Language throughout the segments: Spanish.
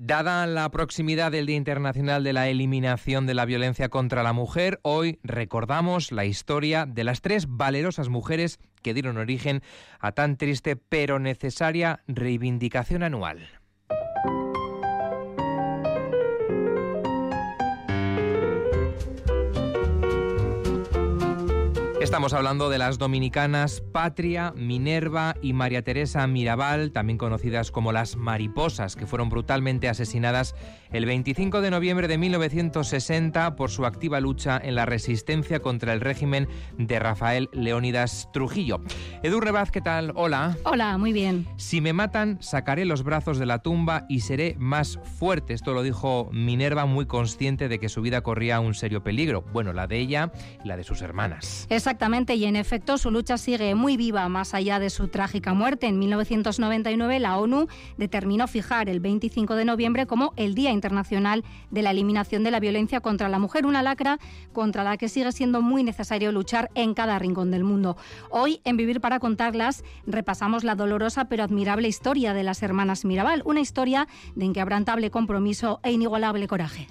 Dada la proximidad del Día Internacional de la Eliminación de la Violencia contra la Mujer, hoy recordamos la historia de las tres valerosas mujeres que dieron origen a tan triste pero necesaria reivindicación anual. Estamos hablando de las dominicanas Patria, Minerva y María Teresa Mirabal, también conocidas como las mariposas, que fueron brutalmente asesinadas el 25 de noviembre de 1960 por su activa lucha en la resistencia contra el régimen de Rafael Leónidas Trujillo. Edu Rebaz, ¿qué tal? Hola. Hola, muy bien. Si me matan, sacaré los brazos de la tumba y seré más fuerte. Esto lo dijo Minerva muy consciente de que su vida corría un serio peligro. Bueno, la de ella y la de sus hermanas. Y en efecto su lucha sigue muy viva más allá de su trágica muerte. En 1999 la ONU determinó fijar el 25 de noviembre como el Día Internacional de la Eliminación de la Violencia contra la Mujer, una lacra contra la que sigue siendo muy necesario luchar en cada rincón del mundo. Hoy, en Vivir para contarlas, repasamos la dolorosa pero admirable historia de las hermanas Mirabal, una historia de inquebrantable compromiso e inigualable coraje.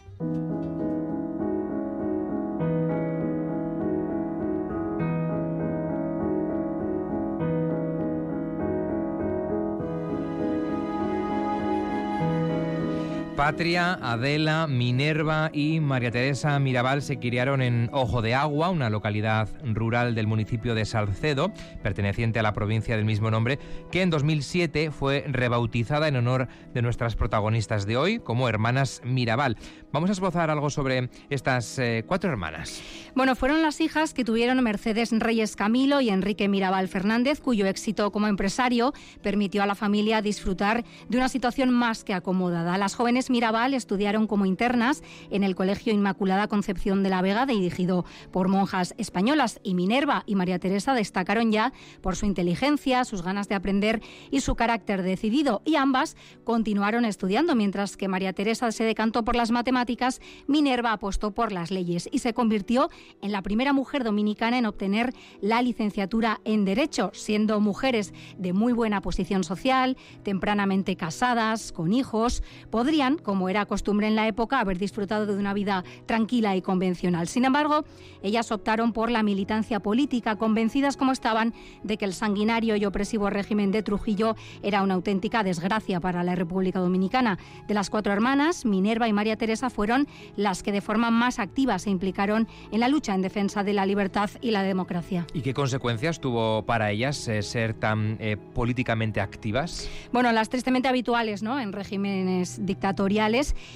Patria, Adela, Minerva y María Teresa Mirabal se criaron en Ojo de Agua, una localidad rural del municipio de Salcedo, perteneciente a la provincia del mismo nombre, que en 2007 fue rebautizada en honor de nuestras protagonistas de hoy como Hermanas Mirabal. Vamos a esbozar algo sobre estas eh, cuatro hermanas. Bueno, fueron las hijas que tuvieron Mercedes Reyes Camilo y Enrique Mirabal Fernández, cuyo éxito como empresario permitió a la familia disfrutar de una situación más que acomodada. Las jóvenes Mirabal estudiaron como internas en el Colegio Inmaculada Concepción de la Vega, dirigido por monjas españolas, y Minerva y María Teresa destacaron ya por su inteligencia, sus ganas de aprender y su carácter decidido, y ambas continuaron estudiando, mientras que María Teresa se decantó por las matemáticas, Minerva apostó por las leyes y se convirtió en la primera mujer dominicana en obtener la licenciatura en Derecho, siendo mujeres de muy buena posición social, tempranamente casadas, con hijos, podrían como era costumbre en la época, haber disfrutado de una vida tranquila y convencional. Sin embargo, ellas optaron por la militancia política, convencidas como estaban de que el sanguinario y opresivo régimen de Trujillo era una auténtica desgracia para la República Dominicana. De las cuatro hermanas, Minerva y María Teresa fueron las que de forma más activa se implicaron en la lucha en defensa de la libertad y la democracia. ¿Y qué consecuencias tuvo para ellas eh, ser tan eh, políticamente activas? Bueno, las tristemente habituales ¿no? en regímenes dictatoriales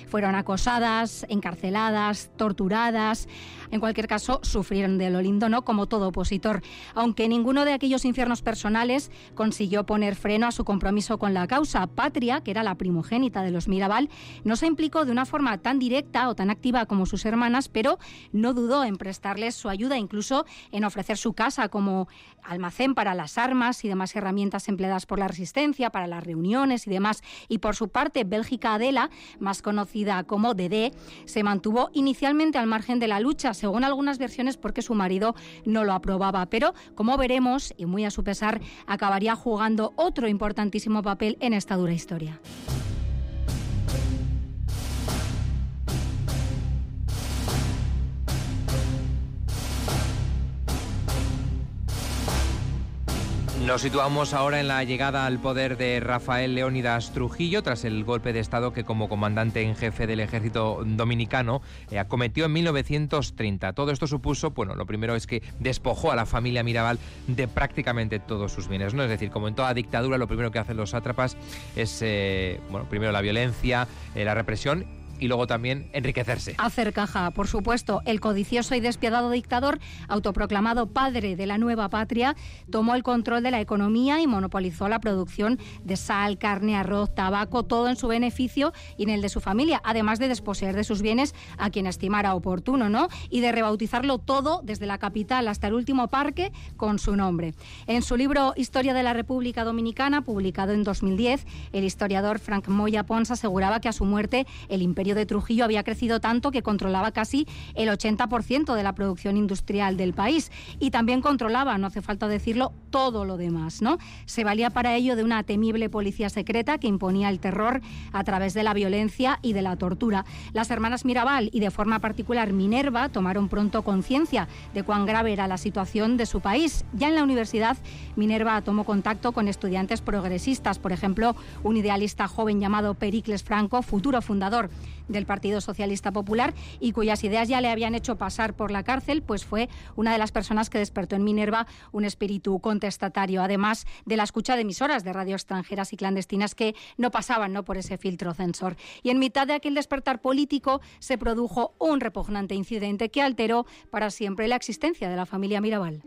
fueron acosadas, encarceladas, torturadas. En cualquier caso, sufrieron de lo lindo, ¿no? Como todo opositor. Aunque ninguno de aquellos infiernos personales consiguió poner freno a su compromiso con la causa. Patria, que era la primogénita de los Mirabal, no se implicó de una forma tan directa o tan activa como sus hermanas, pero no dudó en prestarles su ayuda, incluso en ofrecer su casa como almacén para las armas y demás herramientas empleadas por la resistencia, para las reuniones y demás. Y por su parte, Bélgica Adela más conocida como Dede, se mantuvo inicialmente al margen de la lucha, según algunas versiones porque su marido no lo aprobaba, pero como veremos, y muy a su pesar, acabaría jugando otro importantísimo papel en esta dura historia. Nos situamos ahora en la llegada al poder de Rafael Leónidas Trujillo tras el golpe de Estado que como comandante en jefe del ejército dominicano eh, acometió en 1930. Todo esto supuso, bueno, lo primero es que despojó a la familia Mirabal de prácticamente todos sus bienes, ¿no? Es decir, como en toda dictadura, lo primero que hacen los sátrapas es, eh, bueno, primero la violencia, eh, la represión y luego también enriquecerse. Hacer caja, por supuesto. El codicioso y despiadado dictador, autoproclamado padre de la nueva patria, tomó el control de la economía y monopolizó la producción de sal, carne, arroz, tabaco, todo en su beneficio y en el de su familia, además de desposeer de sus bienes a quien estimara oportuno, ¿no? Y de rebautizarlo todo, desde la capital hasta el último parque, con su nombre. En su libro Historia de la República Dominicana, publicado en 2010, el historiador Frank Moya Pons aseguraba que a su muerte el imperio de Trujillo había crecido tanto que controlaba casi el 80% de la producción industrial del país y también controlaba, no hace falta decirlo, todo lo demás, ¿no? Se valía para ello de una temible policía secreta que imponía el terror a través de la violencia y de la tortura. Las hermanas Mirabal y de forma particular Minerva tomaron pronto conciencia de cuán grave era la situación de su país. Ya en la universidad, Minerva tomó contacto con estudiantes progresistas, por ejemplo, un idealista joven llamado Pericles Franco, futuro fundador del Partido Socialista Popular y cuyas ideas ya le habían hecho pasar por la cárcel, pues fue una de las personas que despertó en Minerva un espíritu contestatario, además de la escucha de emisoras de radio extranjeras y clandestinas que no pasaban ¿no? por ese filtro censor. Y en mitad de aquel despertar político se produjo un repugnante incidente que alteró para siempre la existencia de la familia Mirabal.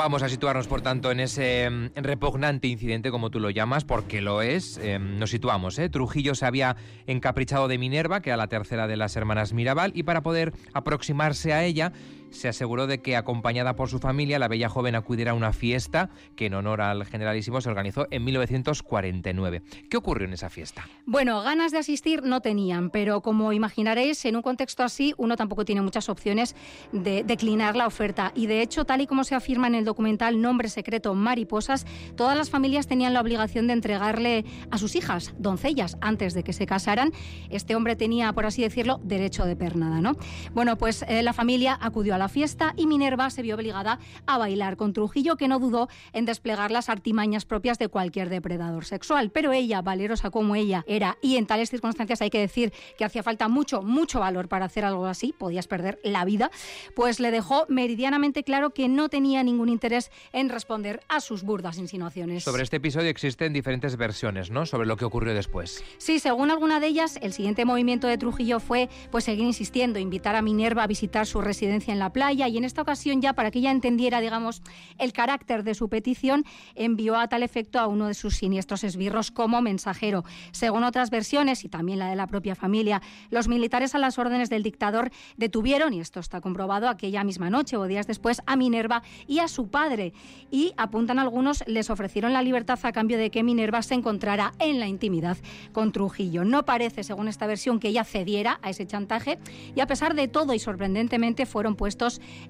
Vamos a situarnos, por tanto, en ese mm, repugnante incidente, como tú lo llamas, porque lo es. Em, nos situamos. ¿eh? Trujillo se había encaprichado de Minerva, que era la tercera de las hermanas Mirabal, y para poder aproximarse a ella, se aseguró de que, acompañada por su familia, la bella joven acudiera a una fiesta que, en honor al generalísimo, se organizó en 1949. ¿Qué ocurrió en esa fiesta? Bueno, ganas de asistir no tenían, pero como imaginaréis, en un contexto así, uno tampoco tiene muchas opciones de declinar la oferta. Y de hecho, tal y como se afirma en el documental Nombre Secreto Mariposas, todas las familias tenían la obligación de entregarle a sus hijas, doncellas, antes de que se casaran. Este hombre tenía, por así decirlo, derecho de pernada, ¿no? Bueno, pues eh, la familia acudió a la fiesta y Minerva se vio obligada a bailar con Trujillo, que no dudó en desplegar las artimañas propias de cualquier depredador sexual. Pero ella, valerosa como ella era, y en tales circunstancias hay que decir que hacía falta mucho, mucho valor para hacer algo así, podías perder la vida, pues le dejó meridianamente claro que no tenía ningún interés en responder a sus burdas insinuaciones. Sobre este episodio existen diferentes versiones, ¿no? Sobre lo que ocurrió después. Sí, según alguna de ellas, el siguiente movimiento de Trujillo fue pues seguir insistiendo, invitar a Minerva a visitar su residencia en la playa y en esta ocasión ya para que ella entendiera, digamos, el carácter de su petición, envió a tal efecto a uno de sus siniestros esbirros como mensajero. Según otras versiones y también la de la propia familia, los militares a las órdenes del dictador detuvieron, y esto está comprobado, aquella misma noche o días después, a Minerva y a su padre. Y apuntan algunos, les ofrecieron la libertad a cambio de que Minerva se encontrara en la intimidad con Trujillo. No parece, según esta versión, que ella cediera a ese chantaje y a pesar de todo y sorprendentemente fueron puestos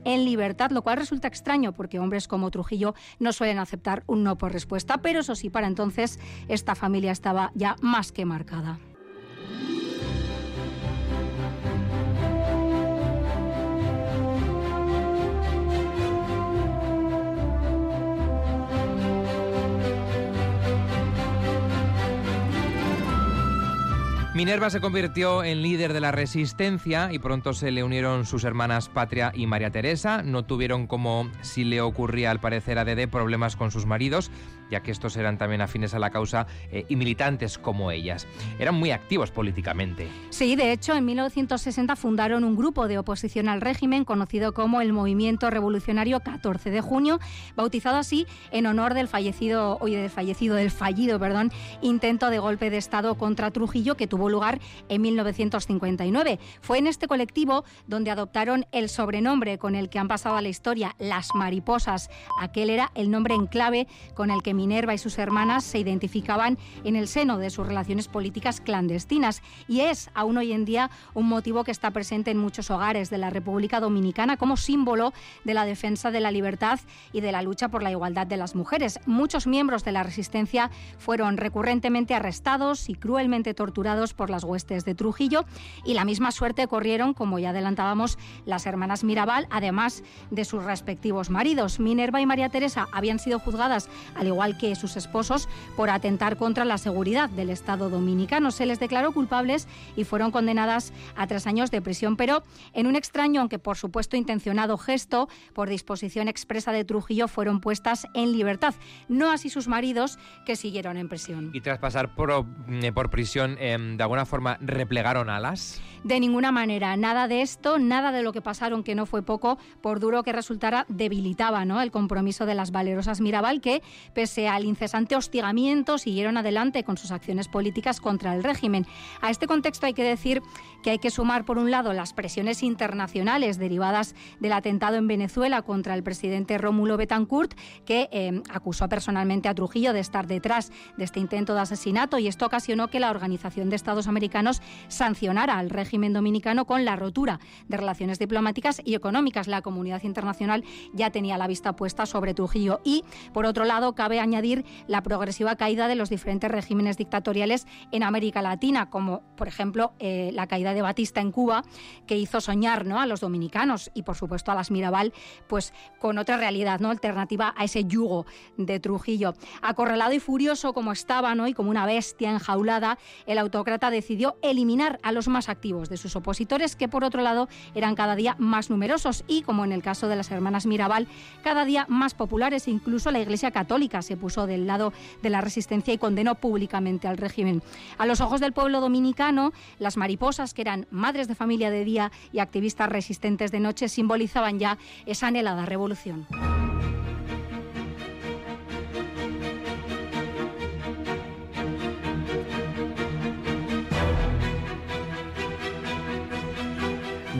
en libertad, lo cual resulta extraño porque hombres como Trujillo no suelen aceptar un no por respuesta, pero eso sí, para entonces esta familia estaba ya más que marcada. Minerva se convirtió en líder de la resistencia y pronto se le unieron sus hermanas Patria y María Teresa. No tuvieron, como si le ocurría al parecer a Dede, problemas con sus maridos, ya que estos eran también afines a la causa eh, y militantes como ellas. Eran muy activos políticamente. Sí, de hecho, en 1960 fundaron un grupo de oposición al régimen conocido como el Movimiento Revolucionario 14 de Junio, bautizado así en honor del fallecido, oye, del fallecido, del fallido, perdón, intento de golpe de Estado contra Trujillo que tuvo lugar en 1959. Fue en este colectivo donde adoptaron el sobrenombre con el que han pasado a la historia, las mariposas. Aquel era el nombre en clave con el que Minerva y sus hermanas se identificaban en el seno de sus relaciones políticas clandestinas y es aún hoy en día un motivo que está presente en muchos hogares de la República Dominicana como símbolo de la defensa de la libertad y de la lucha por la igualdad de las mujeres. Muchos miembros de la resistencia fueron recurrentemente arrestados y cruelmente torturados por las huestes de Trujillo y la misma suerte corrieron, como ya adelantábamos, las hermanas Mirabal, además de sus respectivos maridos. Minerva y María Teresa habían sido juzgadas, al igual que sus esposos, por atentar contra la seguridad del Estado dominicano. Se les declaró culpables y fueron condenadas a tres años de prisión, pero en un extraño, aunque por supuesto intencionado gesto, por disposición expresa de Trujillo, fueron puestas en libertad. No así sus maridos, que siguieron en prisión. Y tras pasar por, eh, prisión, em, ¿de alguna forma replegaron alas? De ninguna manera. Nada de esto, nada de lo que pasaron, que no fue poco, por duro que resultara, debilitaba ¿no? el compromiso de las valerosas Mirabal, que, pese al incesante hostigamiento, siguieron adelante con sus acciones políticas contra el régimen. A este contexto hay que decir que hay que sumar, por un lado, las presiones internacionales derivadas del atentado en Venezuela contra el presidente Rómulo Betancourt, que eh, acusó personalmente a Trujillo de estar detrás de este intento de asesinato y esto ocasionó que la Organización de Estados Americanos sancionara al régimen dominicano con la rotura de relaciones diplomáticas y económicas. La comunidad internacional ya tenía la vista puesta sobre Trujillo y, por otro lado, cabe añadir la progresiva caída de los diferentes regímenes dictatoriales en América Latina, como, por ejemplo, eh, la caída de Batista en Cuba, que hizo soñar ¿no? a los dominicanos y, por supuesto, a las Mirabal, pues con otra realidad no alternativa a ese yugo de Trujillo. Acorralado y furioso como estaba ¿no? y como una bestia enjaulada, el autócrata decidió eliminar a los más activos de sus opositores, que por otro lado eran cada día más numerosos y, como en el caso de las hermanas Mirabal, cada día más populares. Incluso la Iglesia Católica se puso del lado de la resistencia y condenó públicamente al régimen. A los ojos del pueblo dominicano, las mariposas que eran madres de familia de día y activistas resistentes de noche, simbolizaban ya esa anhelada revolución.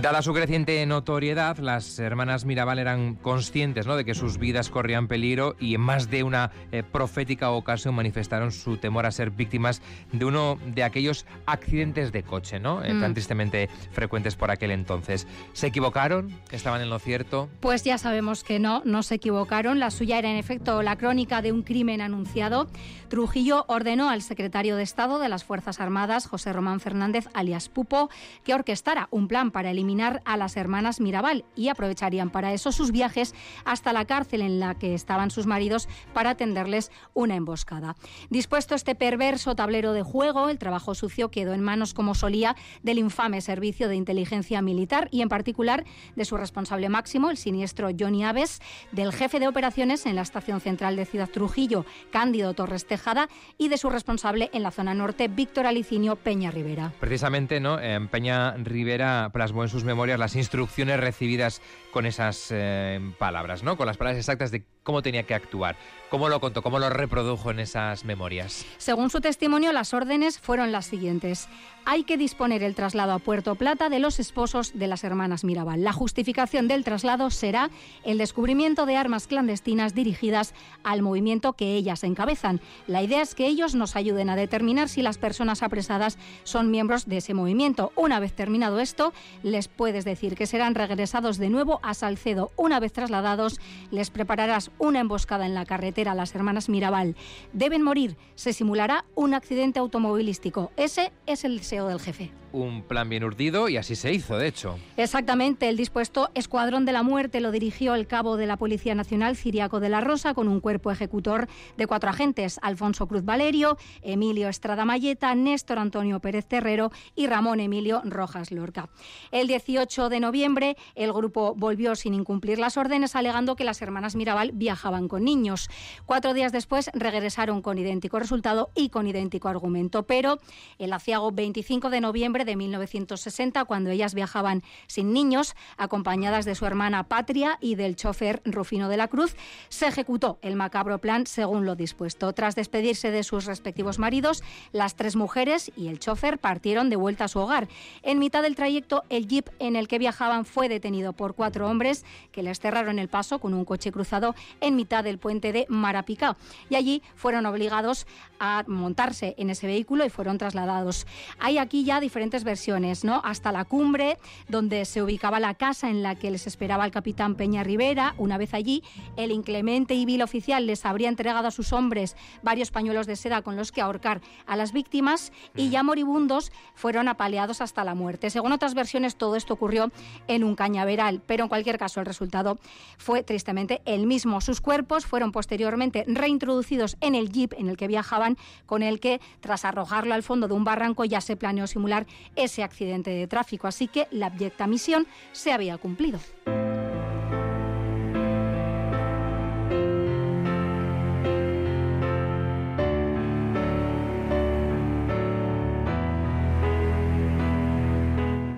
Dada su creciente notoriedad, las hermanas Mirabal eran conscientes ¿no? de que sus vidas corrían peligro y en más de una eh, profética ocasión manifestaron su temor a ser víctimas de uno de aquellos accidentes de coche, ¿no? Eh, tan mm. tristemente frecuentes por aquel entonces. ¿Se equivocaron? ¿Estaban en lo cierto? Pues ya sabemos que no, no se equivocaron. La suya era en efecto la crónica de un crimen anunciado. Trujillo ordenó al secretario de Estado de las Fuerzas Armadas, José Román Fernández, alias Pupo, que orquestara un plan para eliminar a las hermanas Mirabal y aprovecharían para eso sus viajes hasta la cárcel en la que estaban sus maridos para tenderles una emboscada. Dispuesto este perverso tablero de juego, el trabajo sucio quedó en manos, como solía, del infame servicio de inteligencia militar y en particular de su responsable máximo, el siniestro Johnny Aves, del jefe de operaciones en la estación central de Ciudad Trujillo, Cándido Torres Tejada, y de su responsable en la zona norte, Víctor Alicinio Peña Rivera. Precisamente, ¿no? Peña Rivera plasmó en sus memorias las instrucciones recibidas con esas eh, palabras, ¿no? Con las palabras exactas de cómo tenía que actuar. ¿Cómo lo contó? ¿Cómo lo reprodujo en esas memorias? Según su testimonio, las órdenes fueron las siguientes. Hay que disponer el traslado a Puerto Plata de los esposos de las hermanas Mirabal. La justificación del traslado será el descubrimiento de armas clandestinas dirigidas al movimiento que ellas encabezan. La idea es que ellos nos ayuden a determinar si las personas apresadas son miembros de ese movimiento. Una vez terminado esto, les puedes decir que serán regresados de nuevo a Salcedo. Una vez trasladados, les prepararás una emboscada en la carretera a las hermanas Mirabal. Deben morir, se simulará un accidente automovilístico. Ese es el deseo del jefe un plan bien urdido y así se hizo, de hecho. Exactamente, el dispuesto Escuadrón de la Muerte lo dirigió el cabo de la Policía Nacional, Ciriaco de la Rosa, con un cuerpo ejecutor de cuatro agentes, Alfonso Cruz Valerio, Emilio Estrada Mayeta, Néstor Antonio Pérez Terrero y Ramón Emilio Rojas Lorca. El 18 de noviembre, el grupo volvió sin incumplir las órdenes, alegando que las hermanas Mirabal viajaban con niños. Cuatro días después regresaron con idéntico resultado y con idéntico argumento, pero el aciago 25 de noviembre de 1960, cuando ellas viajaban sin niños, acompañadas de su hermana Patria y del chofer Rufino de la Cruz, se ejecutó el macabro plan según lo dispuesto. Tras despedirse de sus respectivos maridos, las tres mujeres y el chofer partieron de vuelta a su hogar. En mitad del trayecto, el jeep en el que viajaban fue detenido por cuatro hombres que les cerraron el paso con un coche cruzado en mitad del puente de Marapicao. Y allí fueron obligados a montarse en ese vehículo y fueron trasladados. Hay aquí ya diferentes versiones, ¿no? Hasta la cumbre, donde se ubicaba la casa en la que les esperaba el capitán Peña Rivera. Una vez allí, el inclemente y vil oficial les habría entregado a sus hombres varios pañuelos de seda con los que ahorcar a las víctimas y ya moribundos fueron apaleados hasta la muerte. Según otras versiones, todo esto ocurrió en un cañaveral, pero cualquier caso el resultado fue tristemente el mismo. Sus cuerpos fueron posteriormente reintroducidos en el jeep en el que viajaban, con el que, tras arrojarlo al fondo de un barranco, ya se planeó simular ese accidente de tráfico. Así que la abyecta misión se había cumplido.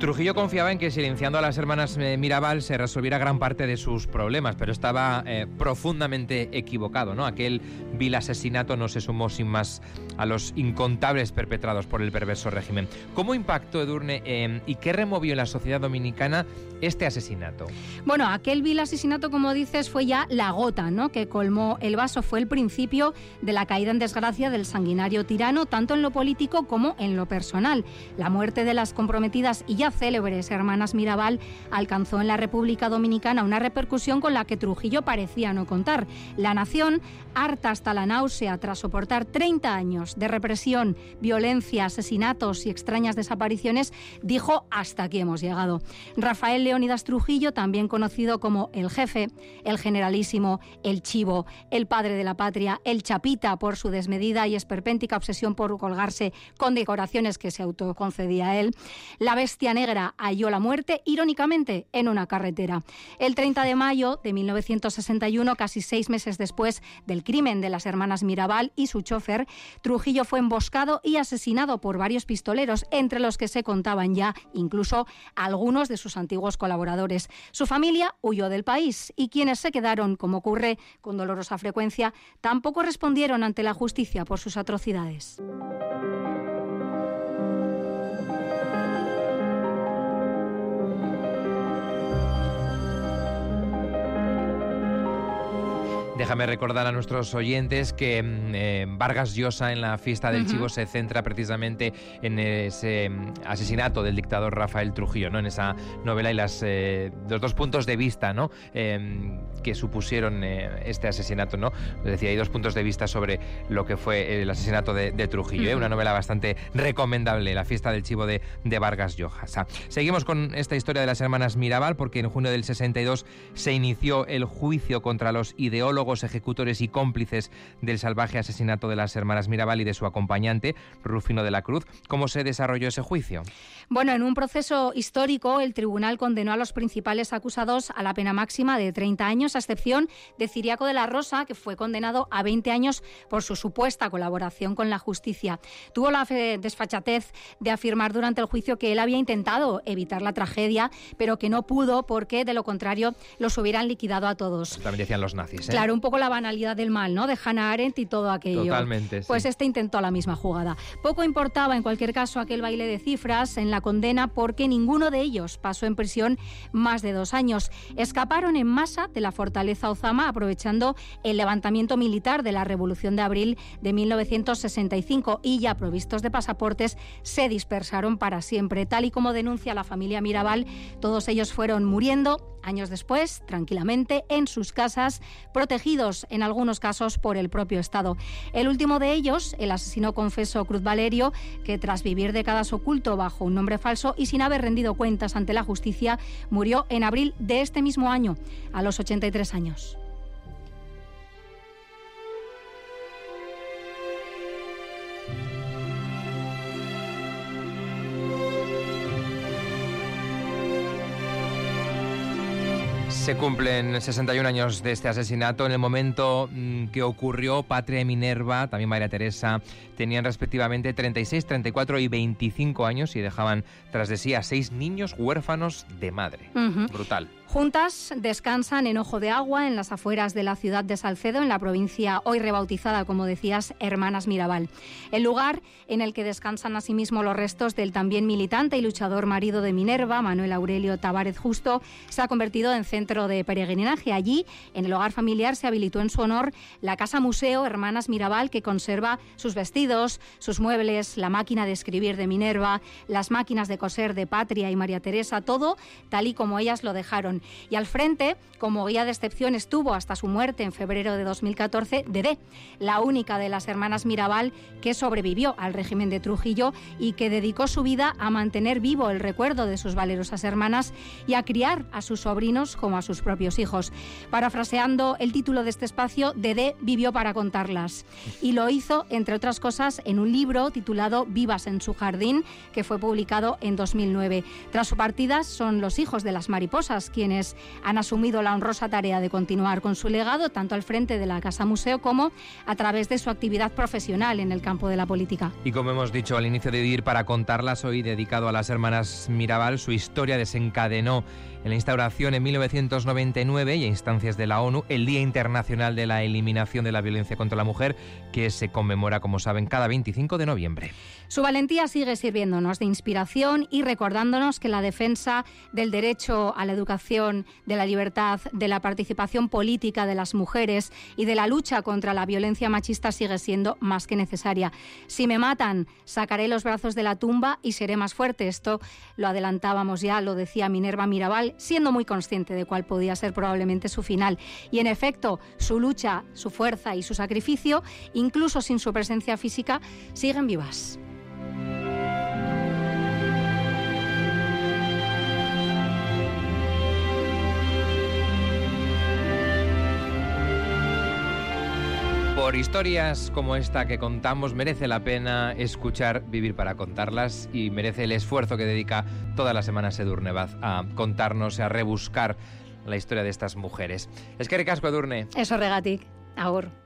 Trujillo confiaba en que silenciando a las hermanas eh, Mirabal se resolviera gran parte de sus problemas, pero estaba eh, profundamente equivocado. ¿no? Aquel vil asesinato no se sumó sin más a los incontables perpetrados por el perverso régimen. ¿Cómo impactó Edurne eh, y qué removió en la sociedad dominicana este asesinato? Bueno, aquel vil asesinato, como dices, fue ya la gota ¿no? que colmó el vaso. Fue el principio de la caída en desgracia del sanguinario tirano, tanto en lo político como en lo personal. La muerte de las comprometidas y ya célebres hermanas Mirabal alcanzó en la República Dominicana una repercusión con la que Trujillo parecía no contar. La nación, harta hasta la náusea tras soportar 30 años de represión, violencia, asesinatos y extrañas desapariciones, dijo hasta aquí hemos llegado. Rafael Leónidas Trujillo, también conocido como el jefe, el generalísimo, el chivo, el padre de la patria, el chapita por su desmedida y esperpéntica obsesión por colgarse con decoraciones que se autoconcedía él, la bestia negra halló la muerte, irónicamente, en una carretera. El 30 de mayo de 1961, casi seis meses después del crimen de las hermanas Mirabal y su chofer, Trujillo fue emboscado y asesinado por varios pistoleros, entre los que se contaban ya incluso algunos de sus antiguos colaboradores. Su familia huyó del país y quienes se quedaron, como ocurre con dolorosa frecuencia, tampoco respondieron ante la justicia por sus atrocidades. Déjame recordar a nuestros oyentes que mm, eh, Vargas Llosa en la fiesta del Chivo se centra precisamente en ese mm, asesinato del dictador Rafael Trujillo, ¿no? En esa novela y las, eh, los dos puntos de vista, ¿no? Em, que supusieron eh, este asesinato, ¿no? Es decir, hay dos puntos de vista sobre lo que fue el asesinato de, Trujillo, una novela bastante recomendable, La fiesta del Chivo de, de Vargas Llosa. Seguimos con esta historia de las hermanas Mirabal porque en junio del 62 se inició el juicio contra los ideólogos ejecutores y cómplices del salvaje asesinato de las hermanas Mirabal y de su acompañante, Rufino de la Cruz. ¿Cómo se desarrolló ese juicio? Bueno, en un proceso histórico, el tribunal condenó a los principales acusados a la pena máxima de 30 años, a excepción de Ciriaco de la Rosa, que fue condenado a 20 años por su supuesta colaboración con la justicia. Tuvo la desfachatez de afirmar durante el juicio que él había intentado evitar la tragedia, pero que no pudo porque, de lo contrario, los hubieran liquidado a todos. También decían los nazis. ¿eh? Claro, un poco la banalidad del mal, ¿no? De Hannah Arendt y todo aquello. Totalmente. Pues este intentó la misma jugada. Poco importaba, en cualquier caso, aquel baile de cifras en la condena porque ninguno de ellos pasó en prisión más de dos años. Escaparon en masa de la fortaleza Ozama aprovechando el levantamiento militar de la Revolución de Abril de 1965 y ya provistos de pasaportes se dispersaron para siempre. Tal y como denuncia la familia Mirabal, todos ellos fueron muriendo años después, tranquilamente, en sus casas, protegidos en algunos casos por el propio Estado. El último de ellos, el asesino confeso Cruz Valerio, que tras vivir décadas oculto bajo un nombre falso y sin haber rendido cuentas ante la justicia, murió en abril de este mismo año, a los 83 años. Se cumplen 61 años de este asesinato. En el momento mm, que ocurrió, Patria y Minerva, también María Teresa, tenían respectivamente 36, 34 y 25 años y dejaban tras de sí a seis niños huérfanos de madre. Brutal. Juntas descansan en Ojo de Agua, en las afueras de la ciudad de Salcedo, en la provincia hoy rebautizada, como decías, Hermanas Mirabal. El lugar en el que descansan asimismo los restos del también militante y luchador marido de Minerva, Manuel Aurelio Tavares Justo, se ha convertido en centro de peregrinaje. Allí, en el hogar familiar, se habilitó en su honor la Casa Museo Hermanas Mirabal, que conserva sus vestidos, sus muebles, la máquina de escribir de Minerva, las máquinas de coser de Patria y María Teresa, todo tal y como ellas lo dejaron. Y al frente, como guía de excepción, estuvo hasta su muerte en febrero de 2014 Dedé, la única de las hermanas Mirabal que sobrevivió al régimen de Trujillo y que dedicó su vida a mantener vivo el recuerdo de sus valerosas hermanas y a criar a sus sobrinos como a sus propios hijos. Parafraseando el título de este espacio, Dedé vivió para contarlas y lo hizo, entre otras cosas, en un libro titulado Vivas en su jardín, que fue publicado en 2009. Tras su partida son los hijos de las mariposas quienes han asumido la honrosa tarea de continuar con su legado, tanto al frente de la Casa Museo como a través de su actividad profesional en el campo de la política. Y como hemos dicho al inicio de ir para contarlas hoy, dedicado a las hermanas Mirabal, su historia desencadenó en la instauración en 1999 y a instancias de la ONU el Día Internacional de la Eliminación de la Violencia contra la Mujer, que se conmemora, como saben, cada 25 de noviembre. Su valentía sigue sirviéndonos de inspiración y recordándonos que la defensa del derecho a la educación, de la libertad, de la participación política de las mujeres y de la lucha contra la violencia machista sigue siendo más que necesaria. Si me matan, sacaré los brazos de la tumba y seré más fuerte. Esto lo adelantábamos ya, lo decía Minerva Mirabal siendo muy consciente de cuál podía ser probablemente su final. Y en efecto, su lucha, su fuerza y su sacrificio, incluso sin su presencia física, siguen vivas. Por historias como esta que contamos merece la pena escuchar Vivir para contarlas y merece el esfuerzo que dedica toda la semana Sedurnevaz a contarnos, a rebuscar la historia de estas mujeres. Es que ricasco, Edurne. Eso regatic. Ahora.